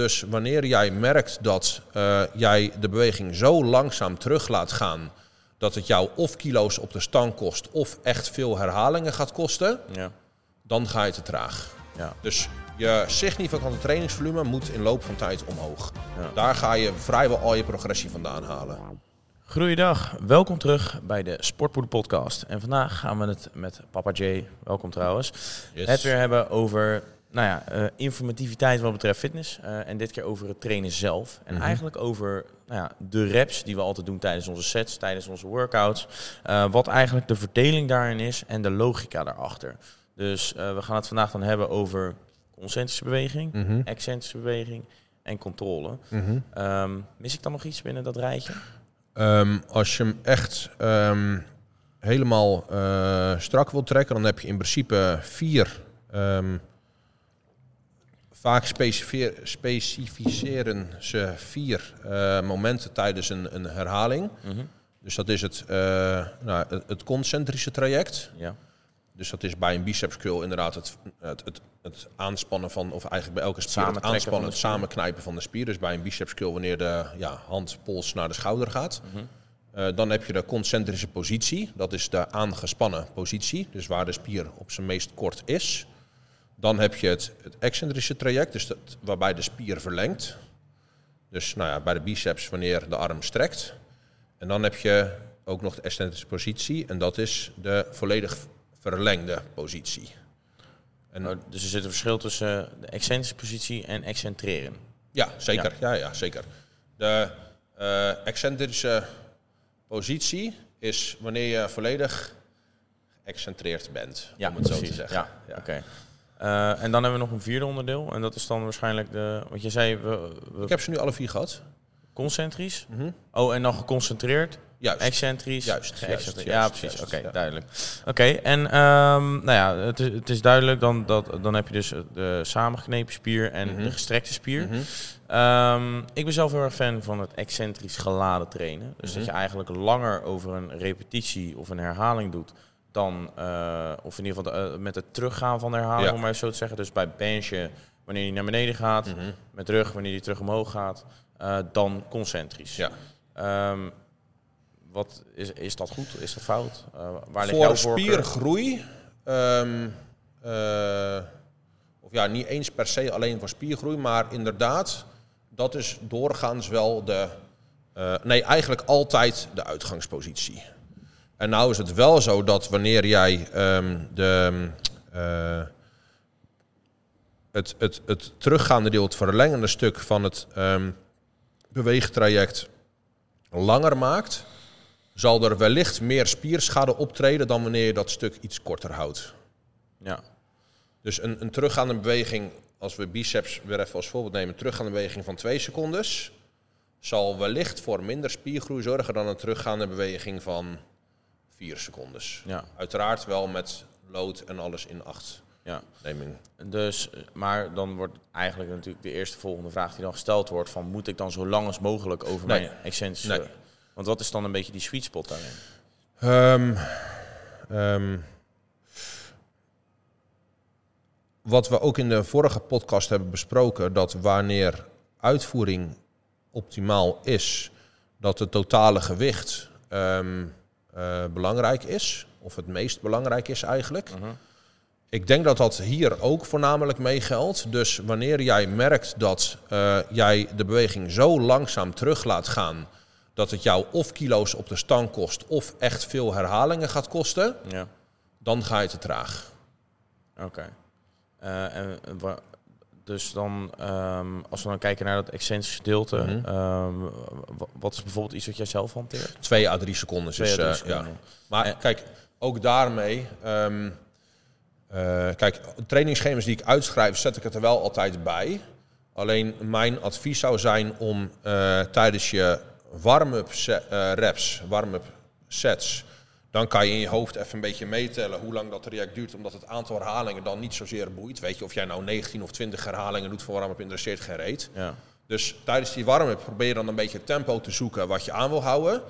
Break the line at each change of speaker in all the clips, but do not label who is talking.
Dus wanneer jij merkt dat eh, jij de beweging zo langzaam terug laat gaan dat het jou of kilo's op de stang kost of echt veel herhalingen gaat kosten,
Ja.
dan ga je te traag.
Ja.
Dus je significante trainingsvolume moet in loop van tijd omhoog.
Ja.
Daar ga je vrijwel al je progressie vandaan halen.
Goeiedag, welkom terug bij de Sportpoeder podcast. En vandaag gaan we het met Papa J, welkom trouwens,
Yes.
het weer hebben over nou ja, eh, informativiteit wat betreft fitness. eh, en dit keer over het trainen zelf. En
Mhm.
eigenlijk over nou ja, de reps die we altijd doen tijdens onze sets, tijdens onze workouts. Eh, wat eigenlijk de verdeling daarin is en de logica daarachter. Dus we gaan het vandaag dan hebben over concentrische beweging,
Mhm.
excentrische beweging en controle. Ehm, mis ik dan nog iets binnen dat rijtje?
Ehm, als je hem echt ehm, helemaal strak wil trekken, dan heb je in principe vier. Vaak specificeren ze vier eh, momenten tijdens een, een herhaling.
Mhm.
Dus dat is het, eh, nou, het, het concentrische traject.
Ja.
Dus dat is bij een biceps curl inderdaad het, het, het, het aanspannen van, of eigenlijk bij elke spier het aanspannen, het samenknijpen van de spier. Dus bij een biceps curl wanneer de ja, hand, pols naar de schouder gaat. Eh, dan heb je de concentrische positie. Dat is de aangespannen positie. Dus waar de spier op zijn meest kort is. Dan heb je het, het excentrische traject, dus dat, waarbij de spier verlengt. Dus nou ja, bij de biceps wanneer de arm strekt. En dan heb je ook nog de excentrische positie. En dat is de volledig verlengde positie. En,
Oh, dus er zit een verschil tussen de excentrische positie en excentreren.
ja, zeker. Ja. Ja, zeker. De eh, excentrische positie is wanneer je volledig geëccentreerd bent, om het zo te zeggen.
Ja, oké. Eh, en dan hebben we nog een vierde onderdeel. En dat is dan waarschijnlijk de... Want je zei, we, we
Ik heb ze nu alle vier gehad.
concentrisch.
Mhm.
Oh, en dan geconcentreerd.
Juist.
Excentrisch.
Juist,
ja, precies. Oké,
ja.
duidelijk. Oké, en ehm, nou ja, het is, het is duidelijk. Dan, dat, dan heb je dus de samengeknepen spier en
Mhm.
de gestrekte spier.
Mhm.
Ehm, ik ben zelf heel erg fan van het excentrisch geladen trainen. Dus dat je eigenlijk langer over een repetitie of een herhaling doet dan, eh, of in ieder geval de, eh, met het teruggaan van de herhaling,
Ja.
om maar zo te zeggen. Dus bij benchen, wanneer je naar beneden gaat,
Mhm.
met rug, wanneer je terug omhoog gaat, eh, dan concentrisch.
Ja.
Ehm, wat, is, is dat goed? Is dat fout? Waar ligt
Voor spiergroei, ehm, eh, of ja, niet eens per se alleen voor spiergroei, maar inderdaad, dat is doorgaans wel de, nee, eigenlijk altijd de uitgangspositie. En nou is het wel zo dat wanneer jij ehm, de, eh, het, het, het teruggaande deel, het verlengende stuk van het ehm, beweegtraject langer maakt, zal er wellicht meer spierschade optreden dan wanneer je dat stuk iets korter houdt.
Ja.
Dus een, een teruggaande beweging, als we biceps weer even als voorbeeld nemen, een teruggaande beweging van 2 secondes, zal wellicht voor minder spiergroei zorgen dan een teruggaande beweging van 4 secondes.
Ja.
Uiteraard wel met lood en alles in acht
ja.
neming.
Dus, maar dan wordt eigenlijk natuurlijk de eerste volgende vraag die dan gesteld wordt: van moet ik dan zo lang als mogelijk over
Nee.
mijn?
Nee.
Want wat is dan een beetje die sweet spot daarin?
Ehm, ehm, wat we ook in de vorige podcast hebben besproken, dat wanneer uitvoering optimaal is, dat het totale gewicht ehm, eh, belangrijk is, of het meest belangrijk is eigenlijk. Ik denk dat dat hier ook voornamelijk mee geldt. Dus wanneer jij merkt dat eh, jij de beweging zo langzaam terug laat gaan dat het jou of kilo's op de stang kost of echt veel herhalingen gaat kosten,
Ja,
dan ga je te traag.
oké. Eh, en dus dan, ehm, als we dan kijken naar dat excentrische gedeelte,
Mhm.
ehm, wa- wat is bijvoorbeeld iets wat jij zelf hanteert?
2 à 3 seconden.
Twee
Dus,
à drie
eh,
seconden.
ja. Maar
En-
kijk, ook daarmee. eh, kijk, trainingsschema's die ik uitschrijf, zet ik het er wel altijd bij. Alleen mijn advies zou zijn om eh, tijdens je warm-up se- reps, warm-up sets, dan kan je in je hoofd even een beetje meetellen hoe lang dat traject duurt, omdat het aantal herhalingen dan niet zozeer boeit. Weet je, of jij nou 19 of 20 herhalingen doet voor warm-up, interesseert geen reet.
Ja.
Dus tijdens die warm-up probeer je dan een beetje tempo te zoeken wat je aan wil houden.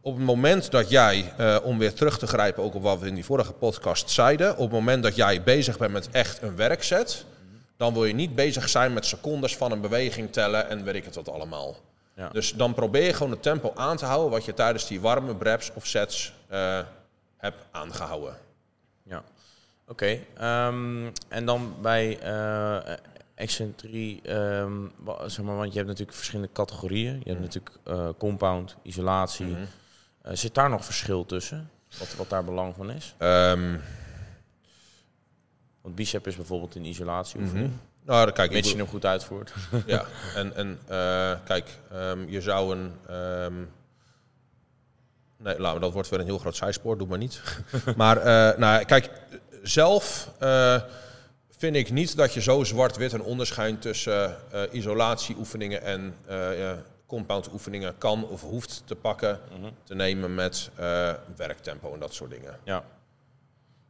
Op het moment dat jij, eh, om weer terug te grijpen, ook op wat we in die vorige podcast zeiden, op het moment dat jij bezig bent met echt een werkset, dan wil je niet bezig zijn met secondes van een beweging tellen en weet ik het wat allemaal.
Ja.
Dus dan probeer je gewoon het tempo aan te houden wat je tijdens die warme breps of sets eh, hebt aangehouden.
Ja, oké. Ehm, en dan bij wa- zeg maar, want je hebt natuurlijk verschillende categorieën. Je hebt
Mhm.
natuurlijk eh, compound, isolatie.
Mhm.
Zit daar nog verschil tussen? Wat, wat daar belang van is?
Ehm,
Want bicep is bijvoorbeeld in isolatie. oefening,
Nou, dan kijk.
Mits je hem goed uitvoert.
Ja, en, en kijk, je zou een. Nee, we, dat wordt weer een heel groot zijspoor, doe maar niet. maar eh, nou, kijk, zelf eh, vind ik niet dat je zo zwart-wit een onderscheid tussen eh, isolatieoefeningen en compound oefeningen kan of hoeft te pakken,
Mhm.
te nemen met werktempo en dat soort dingen.
Ja,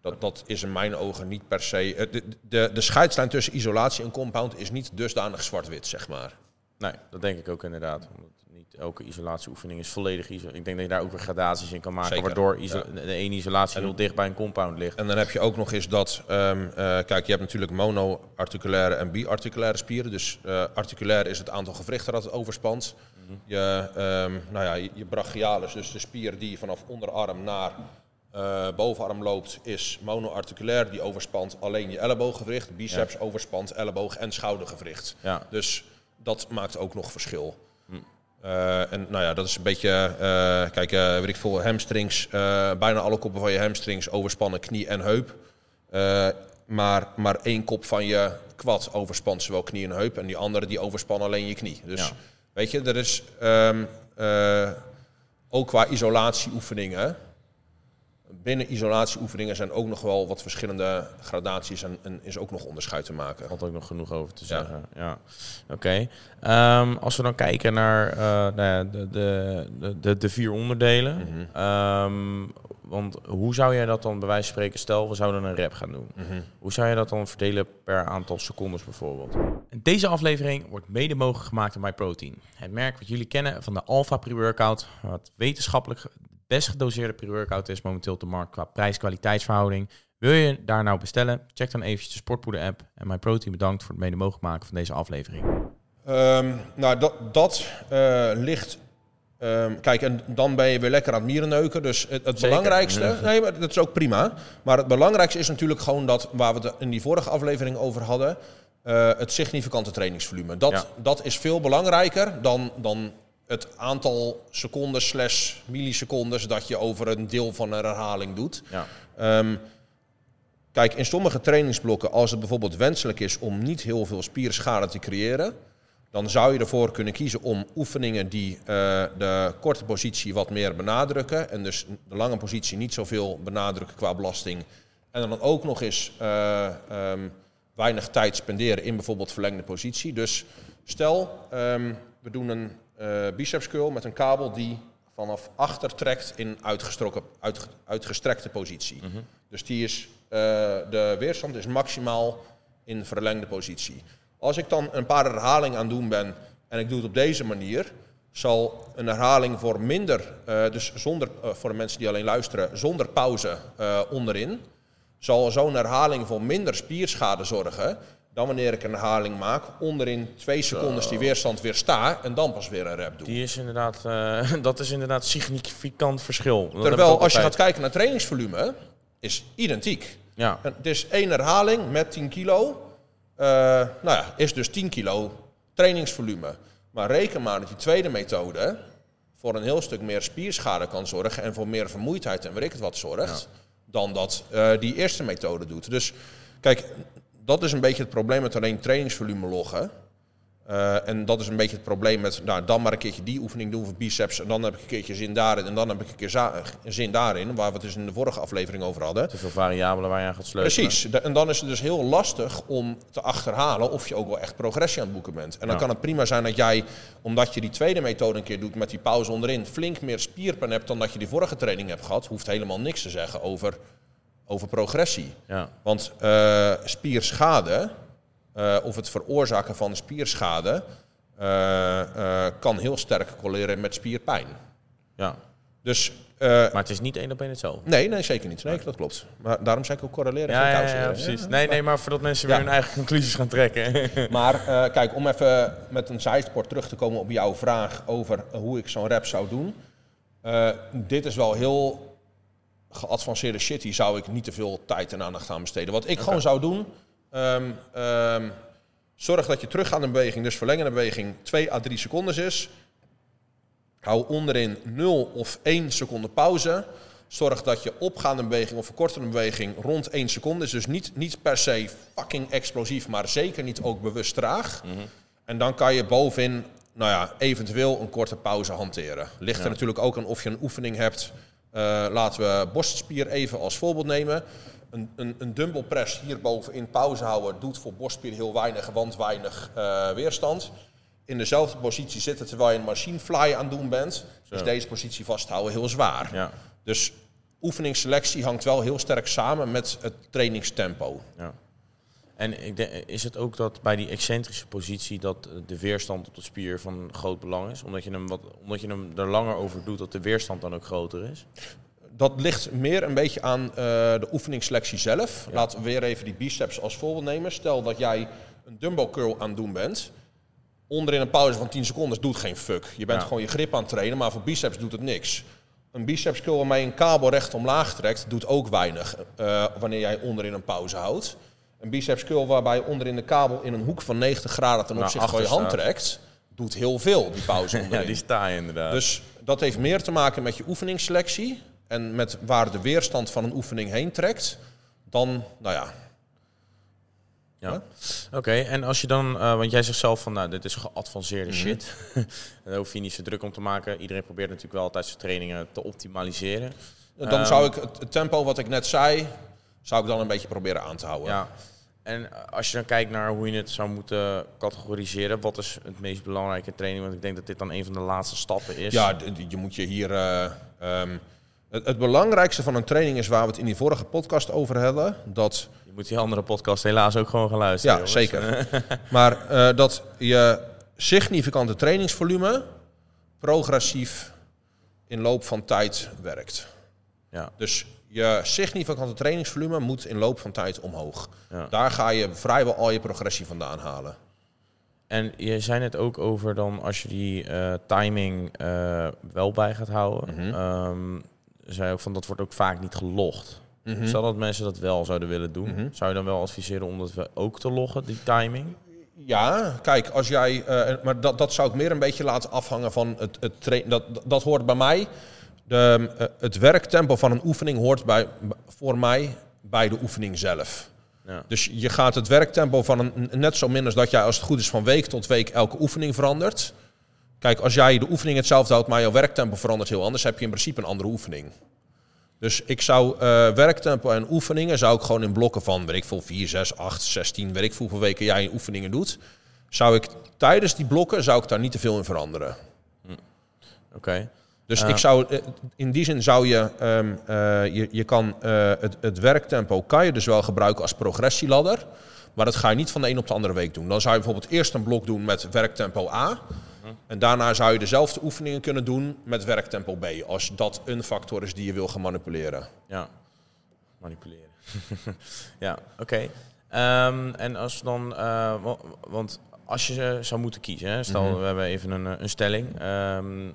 Dat, dat is in mijn ogen niet per se. De, de, de scheidslijn tussen isolatie en compound is niet dusdanig zwart-wit, zeg maar.
Nee, dat denk ik ook inderdaad. Omdat niet elke isolatieoefening is volledig iso. Ik denk dat je daar ook weer gradaties in kan maken,
Zeker,
waardoor
ja.
de ene isolatie
En-
heel dicht bij een compound ligt.
En dan heb je ook nog eens dat, ehm, eh, kijk, je hebt natuurlijk monoarticulaire en biarticulaire spieren. Dus eh articulair is het aantal gewrichten dat het overspant. Je, ehm, nou ja, je, je brachialis, dus de spier die vanaf onderarm naar eh, bovenarm loopt, is monoarticulair. Die overspant alleen je ellebooggewricht. Biceps overspant elleboog en schoudergewricht.
Ja,
Dus dat maakt ook nog verschil.
Hm.
Eh, en nou ja, dat is een beetje, eh, kijk, eh weet ik veel, hamstrings, bijna alle koppen van je hamstrings overspannen knie en heup. Maar, maar één kop van je kwad overspant zowel knie en heup en die andere die overspannen alleen je knie. Dus
Ja.
weet je, er is ehm, eh, ook qua isolatieoefeningen, binnen isolatieoefeningen zijn ook nog wel wat verschillende gradaties en, en is ook nog onderscheid te maken.
valt ook nog genoeg over te zeggen. Ja, oké. Ehm, als we dan kijken naar eh, nou de, de, de, de, vier onderdelen.
Mhm.
Ehm, want hoe zou jij dat dan bij wijze van spreken, stel we zouden een rep gaan doen.
Mhm.
Hoe zou je dat dan verdelen per aantal secondes bijvoorbeeld? Deze aflevering wordt mede mogelijk gemaakt door MyProtein. Het merk wat jullie kennen van de Alpha Pre-Workout, wat wetenschappelijk best gedoseerde pre-workout is momenteel op de markt qua prijs-kwaliteitsverhouding. Wil je daar nou bestellen? Check dan eventjes de Sportpoeder app. En MyProtein bedankt voor het mede mogelijk maken van deze aflevering.
Ehm, nou, dat, dat eh, ligt. ehm, kijk, en dan ben je weer lekker aan het mierenneuken. Dus het, het belangrijkste. Nee, maar dat is ook prima. Maar het belangrijkste is natuurlijk gewoon dat waar we het in die vorige aflevering over hadden. eh, het significante trainingsvolume. Dat,
Ja.
dat is veel belangrijker dan, dan het aantal secondes slash millisecondes dat je over een deel van een herhaling doet.
Ja,
Ehm, kijk, in sommige trainingsblokken, als het bijvoorbeeld wenselijk is om niet heel veel spierschade te creëren, dan zou je ervoor kunnen kiezen om oefeningen die eh, de korte positie wat meer benadrukken en dus de lange positie niet zoveel benadrukken qua belasting. En dan ook nog eens eh, ehm, weinig tijd spenderen in bijvoorbeeld verlengde positie. Dus stel, ehm, we doen een eh biceps curl met een kabel die vanaf achter trekt in uitgestrokken, uitge- uitgestrekte positie. Dus die is, eh, de weerstand is maximaal in verlengde positie. Als ik dan een paar herhalingen aan het doen ben en ik doe het op deze manier, zal een herhaling voor minder, eh, dus zonder, voor de mensen die alleen luisteren, zonder pauze onderin, zal zo'n herhaling voor minder spierschade zorgen dan wanneer ik een herhaling maak, onderin twee seconden die weerstand weer sta en dan pas weer een rep doe.
die is inderdaad, eh, dat is inderdaad significant verschil. Dat
Terwijl als je gaat kijken naar trainingsvolume, is identiek.
Ja,
En Het is één herhaling met 10 kilo. Eh, nou ja, is dus 10 kilo trainingsvolume. Maar reken maar dat die tweede methode voor een heel stuk meer spierschade kan zorgen en voor meer vermoeidheid en weet ik het wat zorgt, dan dat eh, die eerste methode doet. Dus kijk, dat is een beetje het probleem met alleen trainingsvolume loggen. Eh, en dat is een beetje het probleem met, nou, dan maar een keertje die oefening doen voor biceps. En dan heb ik een keertje zin daarin. En dan heb ik een keer zin daarin, waar we het dus in de vorige aflevering over hadden.
te veel variabelen waar je aan gaat sleutelen.
Precies. De- En dan is het dus heel lastig om te achterhalen of je ook wel echt progressie aan het boeken bent. En dan
Ja.
kan het prima zijn dat jij, omdat je die tweede methode een keer doet met die pauze onderin, flink meer spierpijn hebt dan dat je die vorige training hebt gehad. Hoeft helemaal niks te zeggen over, over progressie.
Ja,
Want eh, spierschade, eh, of het veroorzaken van spierschade, eh, kan heel sterk correleren met spierpijn.
ja.
Dus,
Maar het is niet één op één hetzelfde.
nee, nee, zeker niet. Nee, dat klopt. Maar daarom zei ik ook correleren,
Ja, ja, ja, precies. Nee, nee, maar voordat mensen weer hun eigen conclusies gaan trekken.
Maar kijk, om even met een zijspoor terug te komen op jouw vraag over hoe ik zo'n rap zou doen. Dit is wel heel geadvanceerde shit. Hier zou ik niet te veel tijd en aandacht aan besteden. Wat ik gewoon zou doen. ehm, ehm, zorg dat je teruggaande beweging, dus verlengende beweging, 2 à 3 seconden is. Hou onderin 0 of 1 seconde pauze. Zorg dat je opgaande beweging of verkortende beweging rond 1 seconde is. Dus niet, niet per se fucking explosief, maar zeker niet ook bewust traag. En dan kan je bovenin, nou ja, eventueel een korte pauze hanteren. Ligt er natuurlijk ook aan of je een oefening hebt. Eh, laten we borstspier even als voorbeeld nemen. Een, een, een dumbbell press hier bovenin pauze houden doet voor borstspier heel weinig, want weinig eh, weerstand. In dezelfde positie zitten terwijl je een machine fly aan het doen bent. Dus deze positie vasthouden heel zwaar.
ja,
Dus oefeningsselectie hangt wel heel sterk samen met het trainingstempo.
ja. En ik denk, is het ook dat bij die excentrische positie dat de weerstand op de spier van groot belang is? Omdat je hem, wat, omdat je hem er langer over doet, dat de weerstand dan ook groter is?
Dat ligt meer een beetje aan eh, de oefeningsselectie zelf. Laten we weer even die biceps als voorbeeld nemen. Stel dat jij een dumbbell curl aan het doen bent. Onderin een pauze van 10 seconden doet geen fuck. Je bent
Ja.
gewoon je grip aan het trainen, maar voor biceps doet het niks. Een biceps curl waarmee je een kabel recht omlaag trekt, doet ook weinig eh, wanneer jij onderin een pauze houdt. Een biceps curl waarbij je onderin de kabel in een hoek van 90 graden ten opzichte van je hand trekt, doet heel veel, die pauze onderin.
Ja, die sta je inderdaad.
Dus dat heeft meer te maken met je oefeningsselectie en met waar de weerstand van een oefening heen trekt, dan, nou ja,
Ja. Oké, en als je dan, eh, want jij zegt zelf van, nou, dit is geavanceerde
Mhm.
shit. Daar hoef je niet zo druk om te maken. Iedereen probeert natuurlijk wel altijd zijn trainingen te optimaliseren.
dan
Ehm,
zou ik het tempo wat ik net zei, zou ik dan een beetje proberen aan te houden.
Ja. En als je dan kijkt naar hoe je het zou moeten categoriseren, wat is het meest belangrijke training? Want ik denk dat dit dan een van de laatste stappen is.
Ja, je moet je hier. eh, ehm, het, het belangrijkste van een training is waar we het in die vorige podcast over hadden. Dat,
Je moet die andere podcast helaas ook gewoon gaan luisteren.
ja,
jongens.
zeker. maar eh, dat je significante trainingsvolume progressief in loop van tijd werkt.
Ja,
Dus je significante trainingsvolume moet in loop van tijd omhoog.
Ja.
Daar ga je vrijwel al je progressie vandaan halen.
En je zei net ook over dan als je die eh, timing eh, wel bij gaat houden.
Mhm.
Ehm, zei ook van dat wordt ook vaak niet gelogd. Stel dat mensen dat wel zouden willen doen,
Mhm.
zou je dan wel adviseren om dat ook te loggen, die timing?
Ja, kijk, als jij. eh, maar dat, dat zou ik meer een beetje laten afhangen van het, het trainen. Dat, dat hoort bij mij. De, eh, het werktempo van een oefening hoort bij, voor mij bij de oefening zelf.
Ja.
Dus je gaat het werktempo van een. Net zo min als dat jij, als het goed is, van week tot week elke oefening verandert. Kijk, als jij de oefening hetzelfde houdt, maar jouw werktempo verandert heel anders, heb je in principe een andere oefening. Dus ik zou eh, werktempo en oefeningen zou ik gewoon in blokken van, weet ik veel, 4, 6, 8, 16, weet ik veel hoeveel weken jij oefeningen doet. Zou ik tijdens die blokken, zou ik daar niet te veel in veranderen.
Oké.
Dus ik zou, eh, in die zin zou je, ehm, eh, je, je kan eh, het, het werktempo kan je dus wel gebruiken als progressieladder. Maar dat ga je niet van de een op de andere week doen. Dan zou je bijvoorbeeld eerst een blok doen met werktempo A. En daarna zou je dezelfde oefeningen kunnen doen met werktempo B. Als dat een factor is die je wil gaan manipuleren.
Ja, manipuleren. ja, oké. Ehm, en als dan, wa- want als je zou moeten kiezen, hè, stel
Mhm.
we hebben even een, een stelling. Ehm,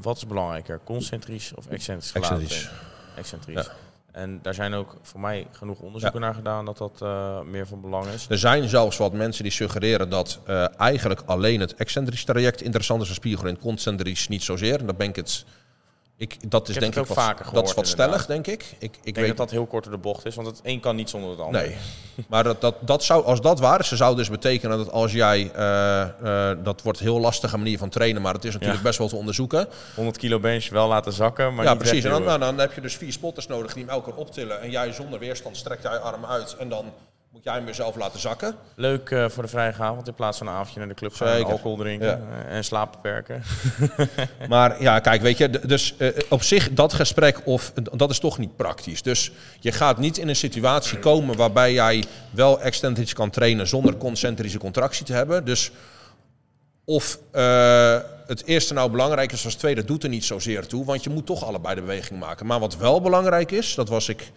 wat is belangrijker, concentrisch of excentrisch
Excentrisch.
Excentrisch.
Ja.
En daar zijn ook voor mij genoeg onderzoeken naar gedaan dat dat eh, meer van belang is.
Er zijn zelfs wat mensen die suggereren dat eh, eigenlijk alleen het excentrisch traject interessant is voor spiegel en concentrisch niet zozeer. En dat ben ik het. Ik, dat is denk ik wat,
vaker
dat is wat stellig, denk ik. Ik, ik,
denk
weet
dat dat heel kort door de bocht is, want het een kan niet zonder het ander.
Nee. Maar dat, dat, dat zou, als dat waar is, dan zou dus betekenen dat als jij... eh, eh, dat wordt een heel lastige manier van trainen, maar het is natuurlijk
Ja.
best wel te onderzoeken.
100 kilo bench wel laten zakken, maar
ja, precies. En dan, dan heb je dus vier spotters nodig die hem elke keer optillen. En jij zonder weerstand strekt jij je arm uit. En dan moet jij hem weer zelf laten zakken.
Leuk eh, voor de vrije avond in plaats van een avondje naar de club gaan, alcohol drinken
Ja.
eh, en slaap beperken.
Maar ja, kijk, weet je, dus eh, op zich dat gesprek, of, dat is toch niet praktisch. Dus je gaat niet in een situatie komen waarbij jij wel excentrisch kan trainen zonder concentrische contractie te hebben. Dus of het eerste nou belangrijk is als het tweede doet er niet zozeer toe, want je moet toch allebei de beweging maken. Maar wat wel belangrijk is, dat was ik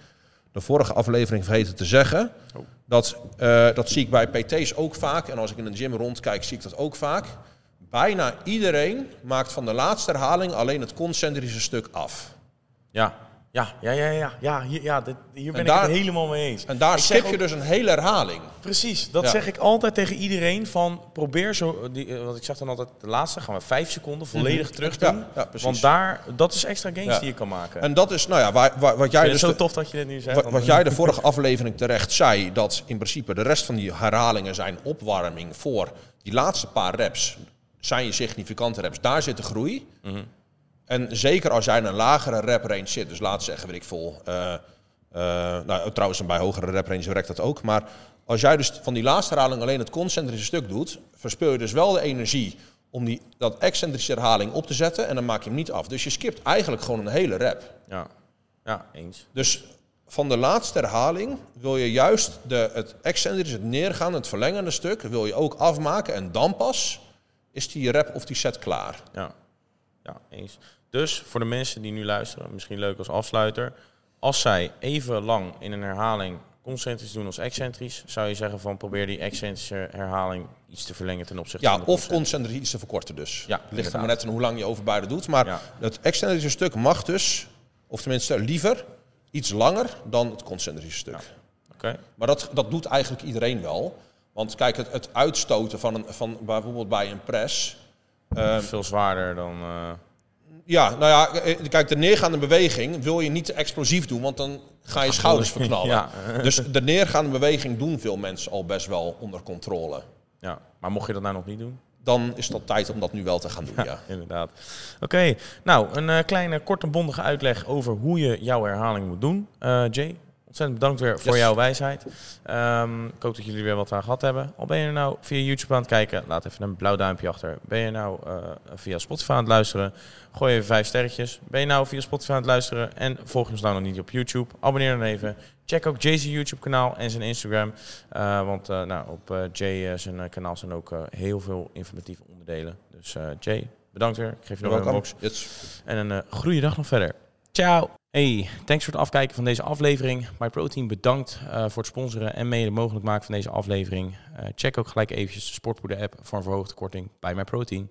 de vorige aflevering vergeten te zeggen,
Oh.
dat, eh, dat zie ik bij PT's ook vaak en als ik in een gym rondkijk zie ik dat ook vaak. Bijna iedereen maakt van de laatste herhaling alleen het concentrische stuk af.
Ja, ja, ja, ja, ja. ja, hier, ja dit, hier ben
En
ik het helemaal mee eens.
En daar
Ik
skip je
ook-
dus een hele herhaling.
Precies, dat
Ja.
zeg ik altijd tegen iedereen van probeer zo, die, eh, want ik zeg dan altijd de laatste gaan we vijf seconden volledig terug doen.
Ja, ja, precies.
want daar, dat is extra gains die je kan maken.
En dat is, nou ja, waar, waar- wat jij dus...
zo
de-
tof dat je dit nu zegt.
Wat jij de vorige aflevering terecht zei, dat in principe de rest van die herhalingen zijn opwarming voor die laatste paar reps, zijn je significante reps. Daar zit de groei.
Mhm.
En zeker als jij in een lagere rep range zit, dus laat zeggen, weet ik veel, eh, eh, nou, trouwens bij hogere rep range werkt dat ook, maar als jij dus van die laatste herhaling alleen het concentrische stuk doet, verspil je dus wel de energie om die, dat excentrische herhaling op te zetten en dan maak je hem niet af. Dus je skipt eigenlijk gewoon een hele rep.
Ja. ja, eens.
Dus van de laatste herhaling wil je juist de, het excentrische, het neergaan, het verlengende stuk, wil je ook afmaken. En dan pas is die rep of die set klaar.
Ja. ja, eens. Dus voor de mensen die nu luisteren, misschien leuk als afsluiter. Als zij even lang in een herhaling concentrisch doen als excentrisch, zou je zeggen van probeer die excentrische herhaling iets te verlengen ten opzichte
Ja,
van de
of
concentrisch.
iets te verkorten dus.
Ja,
Ligt er maar net aan hoe lang je over beide doet. Maar
Ja.
het excentrische stuk mag dus, of tenminste liever, iets langer dan het concentrische stuk.
Oké.
Maar dat, dat doet eigenlijk iedereen wel. Want kijk, het, het uitstoten van, een, van bijvoorbeeld bij een press... eh,
Veel zwaarder dan. eh,
Ja, nou ja, eh, kijk, de neergaande beweging wil je niet explosief doen, want dan ga je schouders verknallen.
Ja.
Dus de neergaande beweging doen veel mensen al best wel onder controle.
ja. Maar mocht je dat nou nog niet doen?
Dan is dat tijd om dat nu wel te gaan doen, ja.
Inderdaad. Oké, nou, een eh, kleine, korte, bondige uitleg over hoe je jouw herhaling moet doen. Eh, Jay, ontzettend bedankt weer voor
Yes.
jouw wijsheid. Ehm, ik hoop dat jullie weer wat aan gehad hebben. Al ben je nou via YouTube aan het kijken, laat even een blauw duimpje achter. Ben je nou eh, via Spotify aan het luisteren, gooi even vijf sterretjes. Ben je nou via Spotify aan het luisteren en volg ons nou nog niet op YouTube, abonneer dan even. Check ook Jay's YouTube kanaal en zijn Instagram. Eh, want eh, nou, op Jay zijn kanaal zijn ook heel veel informatieve onderdelen. Dus Jay, bedankt weer. Ik geef je nog een box.
Yes.
En een goede dag nog verder. Ciao. Hey, thanks voor het afkijken van deze aflevering. MyProtein bedankt eh, voor het sponsoren en mede mogelijk maken van deze aflevering. Eh, check ook gelijk eventjes de Sportpoeder app voor een verhoogde korting bij MyProtein.